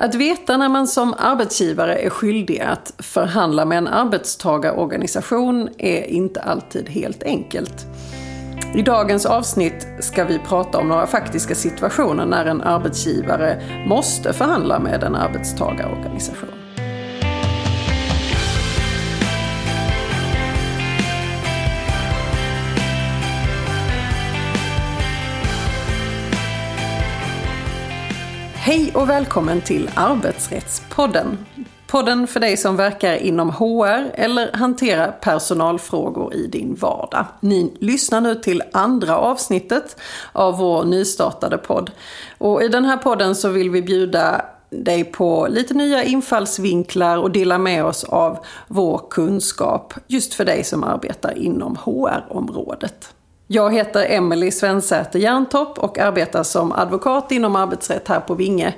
Att veta när man som arbetsgivare är skyldig att förhandla med en arbetstagarorganisation är inte alltid helt enkelt. I dagens avsnitt ska vi prata om några faktiska situationer när en arbetsgivare måste förhandla med en arbetstagarorganisation. Hej och välkommen till Arbetsrättspodden. Podden för dig som verkar inom HR eller hanterar personalfrågor i din vardag. Ni lyssnar nu till andra avsnittet av vår nystartade podd. Och i den här podden så vill vi bjuda dig på lite nya infallsvinklar och dela med oss av vår kunskap just för dig som arbetar inom HR-området. Jag heter Emelie Svensäter Järntopp och arbetar som advokat inom arbetsrätt här på Vinge.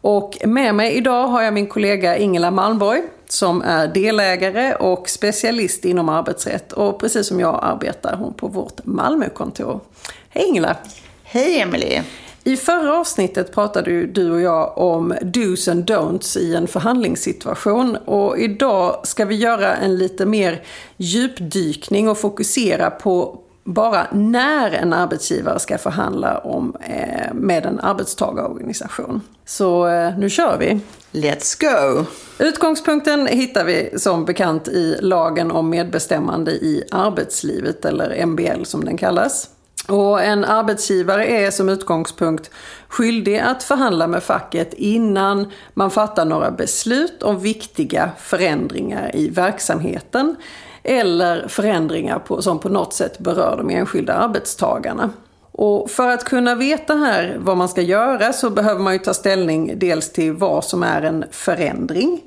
Och med mig idag har jag min kollega Ingela Malmborg som är delägare och specialist inom arbetsrätt. Och precis som jag arbetar hon på vårt Malmökontor. Hej Ingela! Hej Emelie! I förra avsnittet pratade du och jag om dos and don'ts i en förhandlingssituation. Och idag ska vi göra en lite mer djupdykning och fokusera på bara när en arbetsgivare ska förhandla om, eh, med en arbetstagarorganisation. Så eh, nu kör vi! Let's go! Utgångspunkten hittar vi som bekant i lagen om medbestämmande i arbetslivet, eller MBL som den kallas. Och en arbetsgivare är som utgångspunkt skyldig att förhandla med facket innan man fattar några beslut om viktiga förändringar i verksamheten eller förändringar på, som på något sätt berör de enskilda arbetstagarna. Och för att kunna veta här vad man ska göra så behöver man ju ta ställning dels till vad som är en förändring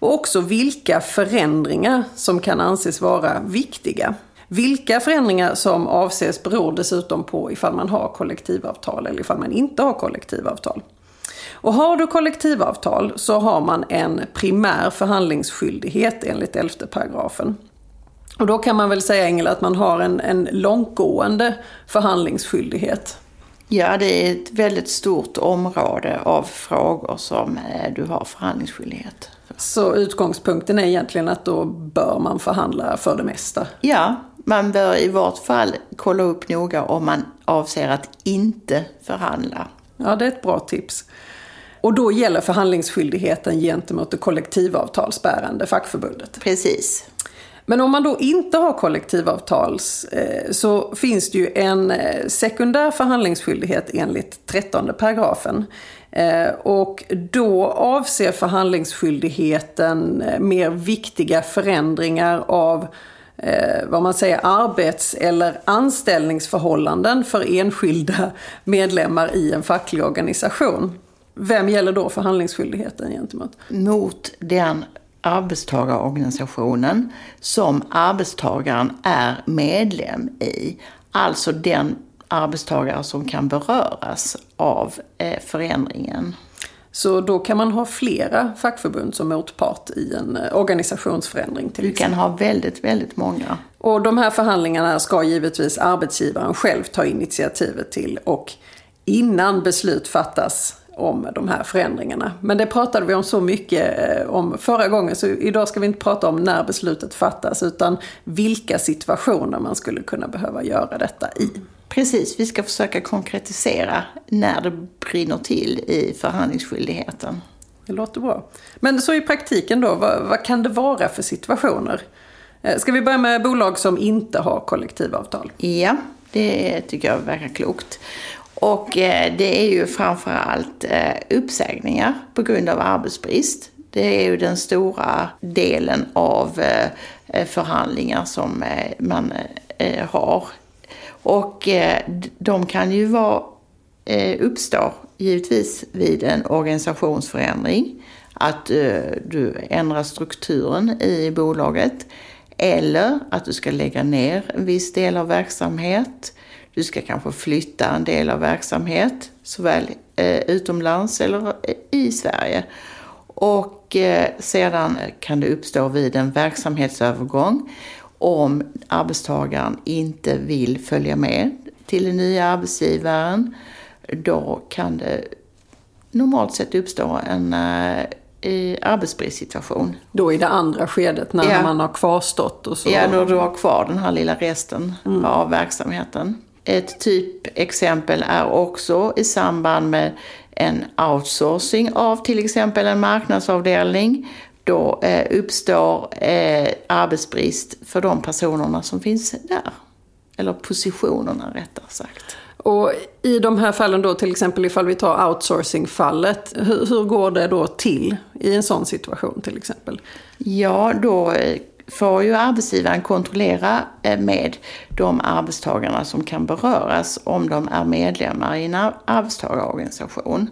och också vilka förändringar som kan anses vara viktiga. Vilka förändringar som avses beror dessutom på ifall man har kollektivavtal eller ifall man inte har kollektivavtal. Och har du kollektivavtal så har man en primär förhandlingsskyldighet enligt 11 paragrafen. Och då kan man väl säga, Engel, att man har en, en långtgående förhandlingsskyldighet. Ja, det är ett väldigt stort område av frågor som eh, du har förhandlingsskyldighet. Så utgångspunkten är egentligen att då bör man förhandla för det mesta? Ja, man bör i vart fall kolla upp noga om man avser att inte förhandla. Ja, det är ett bra tips. Och då gäller förhandlingsskyldigheten gentemot det kollektivavtalsbärande fackförbundet? Precis. Men om man då inte har kollektivavtal eh, så finns det ju en eh, sekundär förhandlingsskyldighet enligt 13 paragrafen. Eh, och då avser förhandlingsskyldigheten mer viktiga förändringar av vad man säger arbets eller anställningsförhållanden för enskilda medlemmar i en facklig organisation. Vem gäller då förhandlingsskyldigheten gentemot? Mot den arbetstagarorganisationen som arbetstagaren är medlem i. Alltså den arbetstagare som kan beröras av eh, förändringen. Så då kan man ha flera fackförbund som motpart i en eh, organisationsförändring till Du kan ha väldigt, väldigt många. Och de här förhandlingarna ska givetvis arbetsgivaren själv ta initiativet till och innan beslut fattas om de här förändringarna. Men det pratade vi om så mycket eh, om förra gången så idag ska vi inte prata om när beslutet fattas utan vilka situationer man skulle kunna behöva göra detta i. Precis, vi ska försöka konkretisera när det brinner till i förhandlingsskyldigheten. Det låter bra. Men så i praktiken då, vad, vad kan det vara för situationer? Eh, ska vi börja med bolag som inte har kollektivavtal? Ja, det tycker jag verkar klokt. Och eh, det är ju framförallt eh, uppsägningar på grund av arbetsbrist. Det är ju den stora delen av eh, förhandlingar som man har. Och de kan ju vara, uppstå givetvis vid en organisationsförändring. Att du ändrar strukturen i bolaget. Eller att du ska lägga ner en viss del av verksamhet du ska kanske flytta en del av verksamhet, såväl eh, utomlands eller i Sverige. Och eh, sedan kan det uppstå vid en verksamhetsövergång om arbetstagaren inte vill följa med till den nya arbetsgivaren. Då kan det normalt sett uppstår en uh, arbetsbristsituation. Då i det andra skedet när ja. man har kvarstått och så? Ja, när du har kvar den här lilla resten mm. av verksamheten. Ett typexempel är också i samband med en outsourcing av till exempel en marknadsavdelning. Då eh, uppstår eh, arbetsbrist för de personerna som finns där. Eller positionerna rättare sagt. Och i de här fallen då, till exempel ifall vi tar outsourcing-fallet, hur, hur, går det då till i en sån situation till exempel? Ja, då eh, får ju arbetsgivaren kontrollera eh, med de arbetstagarna som kan beröras om de är medlemmar i en arbetstagarorganisation.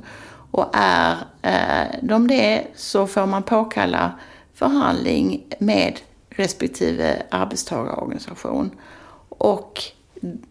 Och är eh, de det så får man påkalla förhandling med respektive arbetstagarorganisation. Och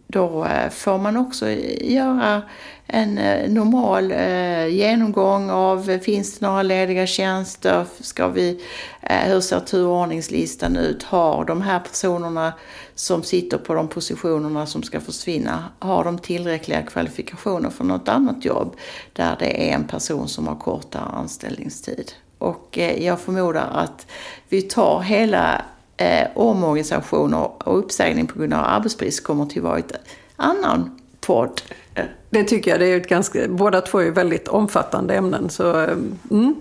då eh, får man också göra en eh, normal eh, genomgång av finns det några lediga tjänster? Ska vi, hur ser turordningslistan ut? Har de här personerna som sitter på de positionerna som ska försvinna, har de tillräckliga kvalifikationer för något annat jobb där det är en person som har kortare anställningstid? Och jag förmodar att vi tar hela eh, omorganisation och uppsägning på grund av arbetsbrist kommer till vara ett annan podd. Eh, det tycker jag. Det är ett ganska, båda två är väldigt omfattande ämnen. Så, eh, mm.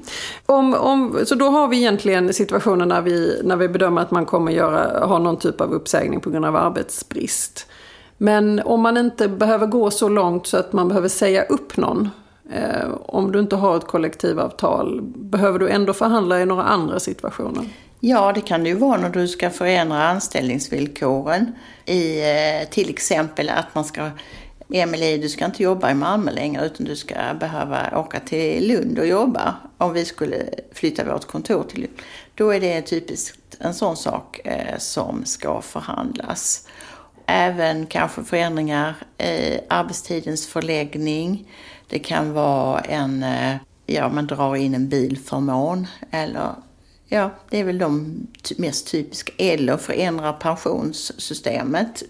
om, om, så då har vi egentligen situationen när vi, när vi bedömer att man kommer göra, ha någon typ av uppsägning på grund av arbetsbrist. Men om man inte behöver gå så långt så att man behöver säga upp någon. Eh, om du inte har ett kollektivavtal, behöver du ändå förhandla i några andra situationer? Ja, det kan det ju vara när du ska förändra anställningsvillkoren. I, eh, till exempel att man ska Emelie, du ska inte jobba i Malmö längre utan du ska behöva åka till Lund och jobba. Om vi skulle flytta vårt kontor till Lund. Då är det typiskt en sån sak eh, som ska förhandlas. Även kanske förändringar i arbetstidens förläggning. Det kan vara en, eh, ja man drar in en bilförmån eller Ja, det är väl de mest typiska. Eller förändrar pensionssystemet.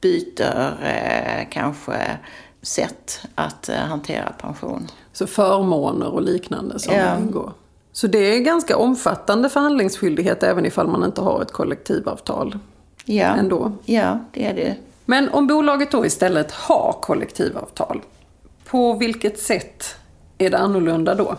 Byter eh, kanske sätt att eh, hantera pension. Så förmåner och liknande som ja. ingår. Så det är ganska omfattande förhandlingsskyldighet även ifall man inte har ett kollektivavtal. Ja, ändå. ja det är det. Men om bolaget då istället har kollektivavtal, på vilket sätt är det annorlunda då?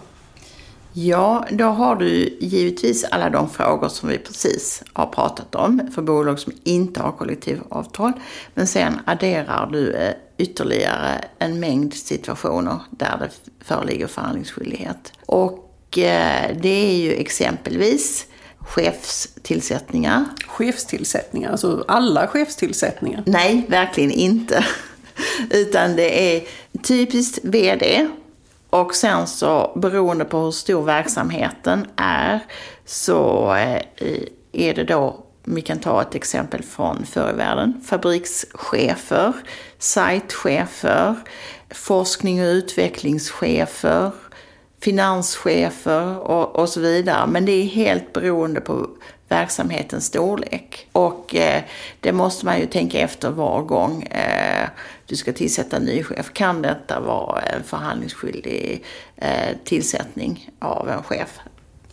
Ja, då har du givetvis alla de frågor som vi precis har pratat om för bolag som inte har kollektivavtal. Men sen adderar du eh, ytterligare en mängd situationer där det föreligger förhandlingsskyldighet. Och eh, det är ju exempelvis chefstillsättningar. Chefstillsättningar, alltså alla chefstillsättningar? Nej, verkligen inte. Utan det är typiskt VD och sen så beroende på hur stor verksamheten är så eh, är det då, vi kan ta ett exempel från förr i världen, fabrikschefer, sajtchefer, forskning och utvecklingschefer, finanschefer och, och så vidare. Men det är helt beroende på verksamhetens storlek. Och eh, det måste man ju tänka efter var gång eh, du ska tillsätta en ny chef. Kan detta vara en förhandlingsskyldig eh, tillsättning av en chef?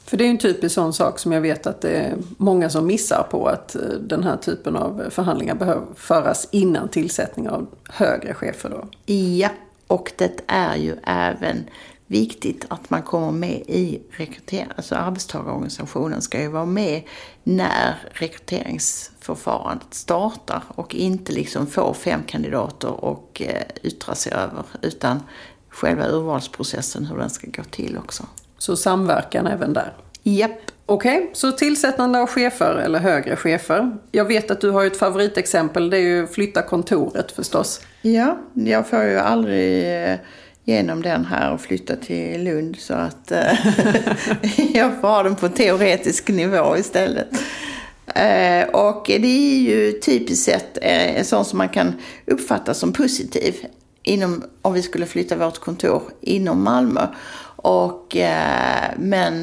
För det är ju en typisk sån sak som jag vet att det är många som missar på att den här typen av förhandlingar behöver föras innan tillsättning av högre chefer då. Ja, och det är ju även viktigt att man kommer med i rekrytering. Alltså arbetstagarorganisationen ska ju vara med när rekryteringsförfarandet startar och inte liksom få fem kandidater och eh, yttra sig över utan själva urvalsprocessen, hur den ska gå till också. Så samverkan även där? Japp. Okej, okay, så tillsättande av chefer eller högre chefer. Jag vet att du har ett favoritexempel, det är ju flytta kontoret förstås. Ja, jag får ju aldrig eh, genom den här och flytta till Lund så att eh, jag får ha den på teoretisk nivå istället. Eh, och det är ju typiskt sett eh, en sånt som man kan uppfatta som positiv inom, om vi skulle flytta vårt kontor inom Malmö. Och, men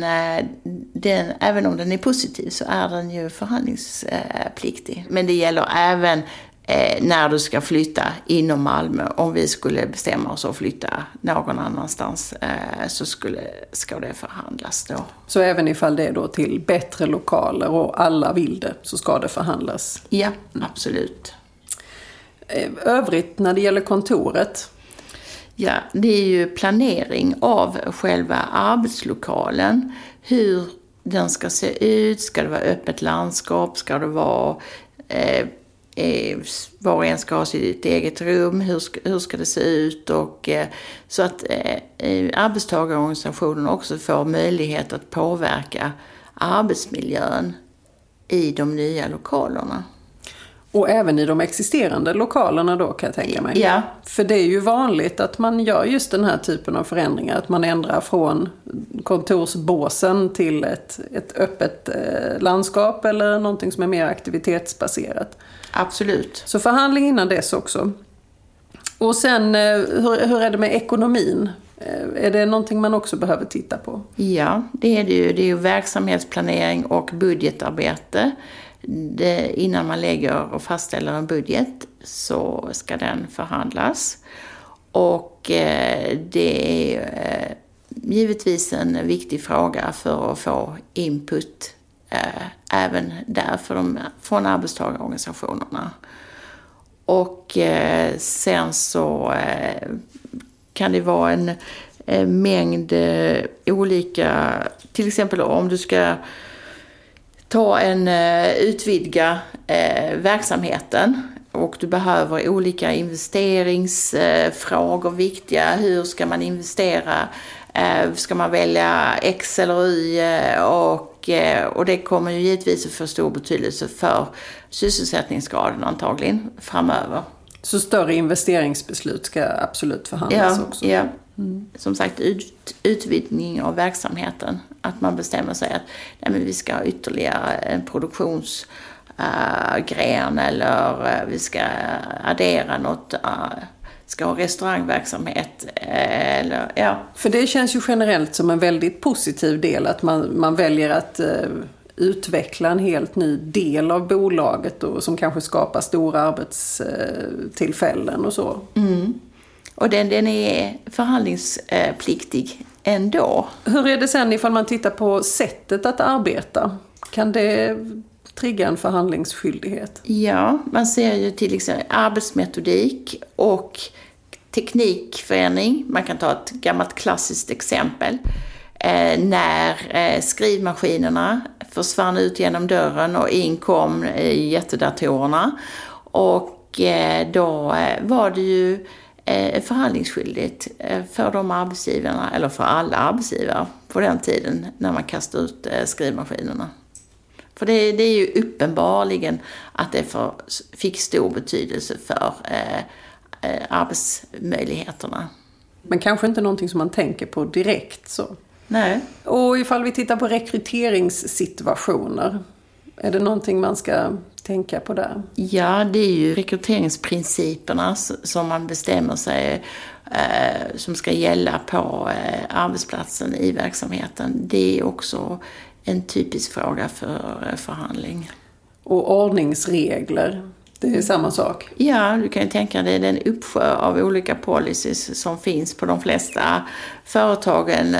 den, även om den är positiv så är den ju förhandlingspliktig. Men det gäller även eh, när du ska flytta inom Malmö. Om vi skulle bestämma oss att flytta någon annanstans eh, så skulle, ska det förhandlas då. Så även ifall det är då till bättre lokaler och alla vill det så ska det förhandlas? Ja, absolut. Eh, övrigt när det gäller kontoret? Ja, det är ju planering av själva arbetslokalen. Hur den ska se ut, ska det vara öppet landskap, ska det vara eh, eh, var och en ska ha sitt eget rum, hur ska, hur ska det se ut och eh, så att eh, arbetstagarorganisationen också får möjlighet att påverka arbetsmiljön i de nya lokalerna. Och även i de existerande lokalerna då kan jag tänka mig. Ja. För det är ju vanligt att man gör just den här typen av förändringar. Att man ändrar från kontorsbåsen till ett, ett öppet eh, landskap eller någonting som är mer aktivitetsbaserat. Absolut. Så förhandling innan dess också. Och sen, eh, hur, hur är det med ekonomin? Eh, är det någonting man också behöver titta på? Ja, det är det ju. Det är ju verksamhetsplanering och budgetarbete. Det, innan man lägger och fastställer en budget så ska den förhandlas. Och eh, det är eh, givetvis en viktig fråga för att få input Eh, även där för de, från arbetstagarorganisationerna. Och eh, sen så eh, kan det vara en, eh, mängd eh, olika, till exempel om du ska ta en, eh, utvidga eh, verksamheten och du behöver olika investeringsfrågor eh, viktiga. Hur ska man investera? Ska man välja X eller Y? Och, och det kommer ju givetvis att få stor betydelse för sysselsättningsgraden antagligen framöver. Så större investeringsbeslut ska absolut förhandlas ja, också? Ja, mm. som sagt ut, utvidgning av verksamheten. Att man bestämmer sig att nej, men vi ska ha ytterligare en produktionsgren uh, eller uh, vi ska addera något uh, ska ha restaurangverksamhet. Eller, ja. För det känns ju generellt som en väldigt positiv del att man, man väljer att utveckla en helt ny del av bolaget och som kanske skapar stora arbetstillfällen och så. Mm. Och den, den är förhandlingspliktig ändå. Hur är det sen ifall man tittar på sättet att arbeta? Kan det trigga en förhandlingsskyldighet? Ja, man ser ju till exempel arbetsmetodik och teknikförändring. Man kan ta ett gammalt klassiskt exempel. Eh, när eh, skrivmaskinerna försvann ut genom dörren och in kom eh, jättedatorerna. Och eh, då eh, var det ju eh, förhandlingsskyldigt eh, för de arbetsgivarna, eller för alla arbetsgivare på den tiden när man kastade ut eh, skrivmaskinerna. För det, det, är ju uppenbarligen att det för, fick stor betydelse för eh, eh, arbetsmöjligheterna. Men kanske inte någonting som man tänker på direkt så. Nej. Och ifall vi tittar på rekryteringssituationer, är det någonting man ska tänka på där? Ja, det är ju rekryteringsprinciperna som man bestämmer sig eh, som ska gälla på eh, arbetsplatsen i verksamheten. Det är också en typisk fråga för eh, förhandling. Och ordningsregler, det är samma sak? Ja, du kan ju tänka dig den uppsjö av olika policies som finns på de flesta företagen.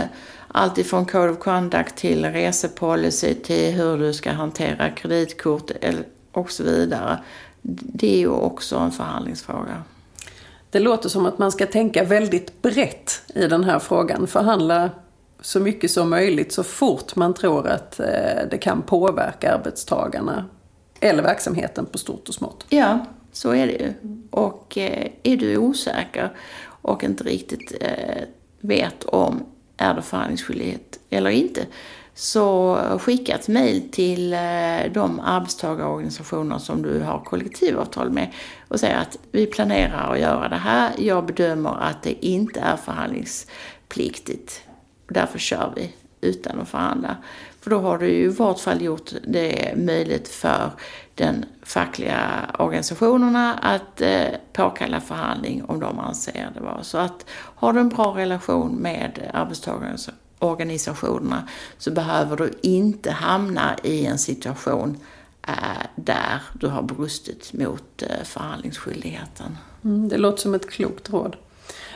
Allt ifrån Code of Conduct till resepolicy till hur du ska hantera kreditkort och så vidare. Det är ju också en förhandlingsfråga. Det låter som att man ska tänka väldigt brett i den här frågan. Förhandla så mycket som möjligt så fort man tror att eh, det kan påverka arbetstagarna eller verksamheten på stort och smått. Ja, så är det ju. Och eh, är du osäker och inte riktigt eh, vet om är det förhandlingsskyldighet eller inte så skicka ett mejl till de arbetstagarorganisationer som du har kollektivavtal med och säga att vi planerar att göra det här. Jag bedömer att det inte är förhandlingspliktigt. Därför kör vi utan att förhandla. För då har du ju i vart fall gjort det möjligt för den fackliga organisationerna att eh, påkalla förhandling om de anser det vara. Så att har du en bra relation med arbetstagarorganisationerna så behöver du inte hamna i en situation eh, där du har brustit mot eh, förhandlingsskyldigheten. Mm, det låter som ett klokt råd.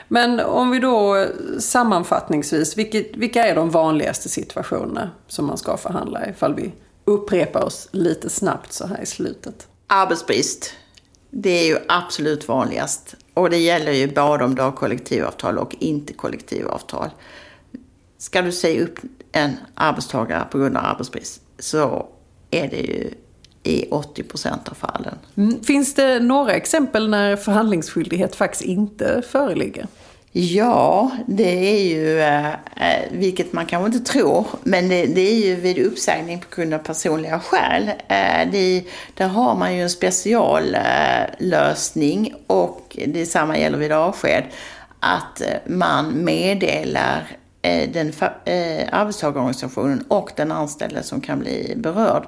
Men om vi då sammanfattningsvis, vilket, vilka är de vanligaste situationerna som man ska förhandla ifall vi upprepar oss lite snabbt så här i slutet? Arbetsbrist. Det är ju absolut vanligast. Och det gäller ju både om du har kollektivavtal och inte kollektivavtal. Ska du säga upp en arbetstagare på grund av arbetsbrist så är det ju i 80 procent av fallen. Mm, finns det några exempel när förhandlingsskyldighet faktiskt inte föreligger? Ja, det är ju, eh, eh, vilket man kanske inte tror, men det, det, är ju vid uppsägning på grund av personliga skäl. Eh, det, där har man ju en speciallösning och detsamma gäller vid avsked. Att man meddelar Eh, den eh, arbetstagarorganisationen och den anställde som kan bli berörd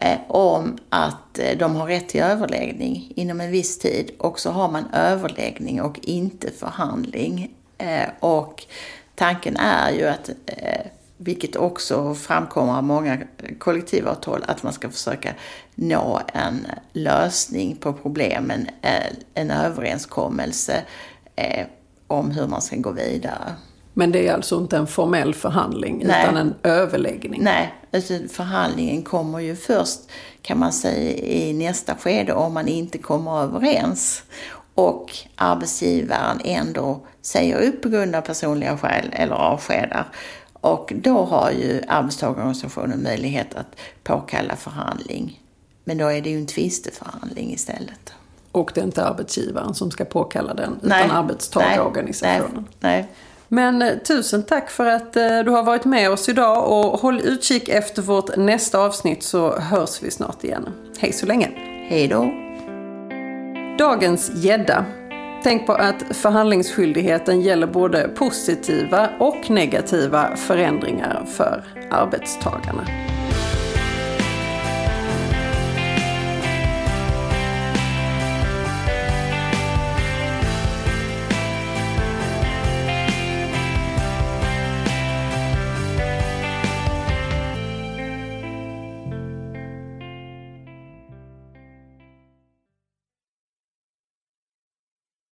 eh, om att eh, de har rätt till överläggning inom en viss tid och så har man överläggning och inte förhandling. Eh, och tanken är ju att, eh, vilket också framkommer av många kollektivavtal, att man ska försöka nå en lösning på problemen, en överenskommelse om hur man ska gå vidare. Men det är alltså inte en formell förhandling Nej. utan en överläggning? Nej, alltså förhandlingen kommer ju först kan man säga i nästa skede om man inte kommer överens och arbetsgivaren ändå säger upp på grund av personliga skäl eller avskedar. Och då har ju arbetstagarorganisationen möjlighet att påkalla förhandling. Men då är det ju en tvisteförhandling istället. Och det är inte arbetsgivaren som ska påkalla den, nej, utan arbetstagarorganisationen? Nej, nej. Men eh, tusen tack för att eh, du har varit med oss idag och håll utkik efter vårt nästa avsnitt så hörs vi snart igen. Hej så länge! Hej då! Dagens gädda. Tänk på att förhandlingsskyldigheten gäller både positiva och negativa förändringar för arbetstagarna.